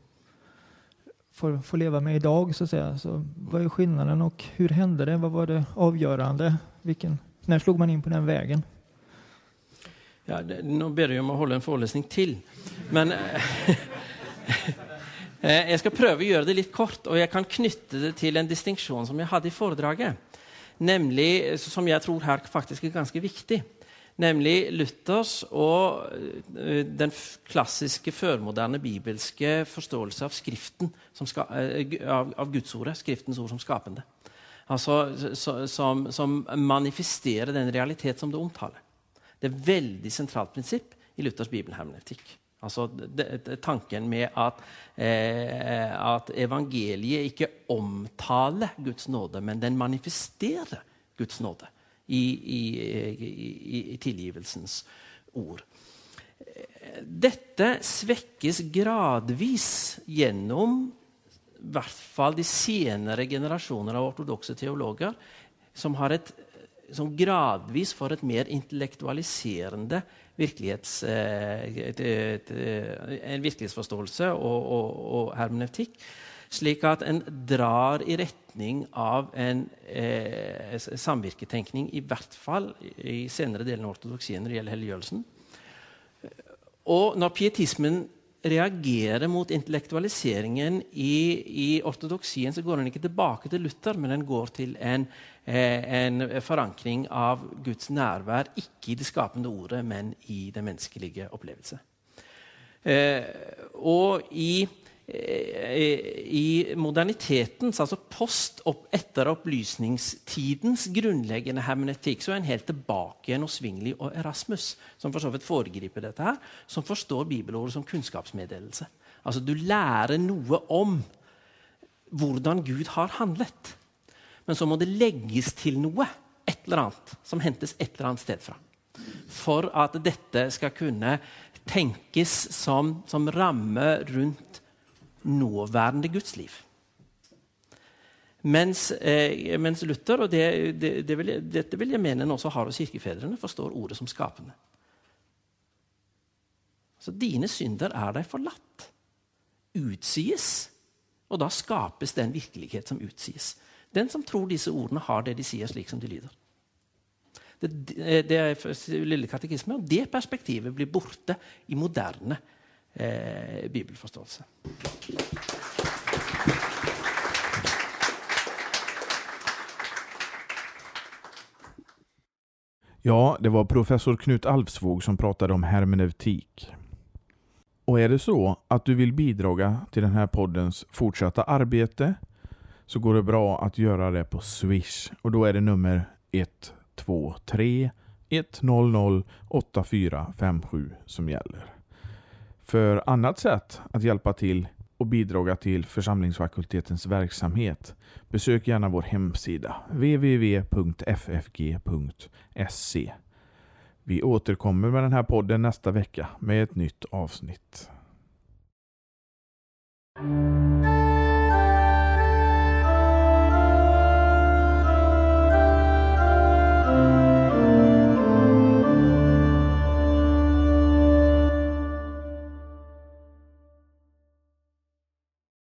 får, får leva med idag så att säga. Så vad är skillnaden och hur hände det? Vad var det avgörande? Vilken, när slog man in på den vägen? Ja, det, nå ber jeg om å holde en forelesning til. Men jeg skal prøve å gjøre det litt kort, og jeg kan knytte det til en distinksjon som jeg hadde i foredraget. Nemlig, som jeg tror her faktisk er ganske viktig nemlig Luthers og eh, den klassiske førmoderne bibelske forståelse av Skriften, ska, eh, av, av Gudsordet, Skriftens ord som skapende. Altså som, som, manifesterer den realitet som det omtaler. Det er et veldig sentralt prinsipp i Luthers bibelhermeneutikk. Altså tanken med at, eh, at, evangeliet ikke omtaler Guds nåde, men den manifesterer Guds nåde i, i, i tilgivelsens ord. Dette svekkes gradvis gjennom i hvert fall de senere generasjoner av ortodokse teologer, som, et, som gradvis får et mer intellektualiserende virkelighets, eh, et, en virkelighetsforståelse og, og, og hermeneutikk slik at en drar i retning av en eh, samvirketenkning, i hvert fall i senere delen av ortodoksien når det gjelder helliggjørelsen. Og når pietismen reagerer mot intellektualiseringen i, i, ortodoksien, så går den ikke tilbake til Luther, men den går til en, eh, en forankring av Guds nærvær, ikke i det skapende ordet, men i den menneskelige opplevelse. Eh, og i i modernitetens, altså post opp etter opplysningstidens grunnleggende hermenetikk, så er en helt tilbake igjen hos Svingli og Erasmus, som for så vidt foregriper dette her, som forstår bibelordet som kunnskapsmeddelelse. Altså Du lærer noe om hvordan Gud har handlet. Men så må det legges til noe, et eller annet, som hentes et eller annet sted fra. For at dette skal kunne tenkes som, som ramme rundt nåværende gudsliv. Mens, eh, mens Luther, og det, det, det vil, dette vil jeg mene en også har hos kirkefedrene, forstår ordet som skapende. Så dine synder er deg forlatt. Utsies. Og da skapes den virkelighet som utsies. Den som tror disse ordene, har det de sier, slik som de lyder. Det, det er lille katekisme, og det perspektivet blir borte i moderne eh, bibelforståelse. Ja, det var professor Knut Alvsvåg som pratade om hermeneutik. Och är det så att du vill bidra till den här poddens fortsatta arbete så går det bra att göra det på Swish och då är det nummer 123 100 8457 som gäller. För annat sätt att hjälpa till och bidra till församlingsfakultetens verksamhet besök gärna vår hemsida www.ffg.se. Vi återkommer med den här podden nästa vecka med ett nytt avsnitt.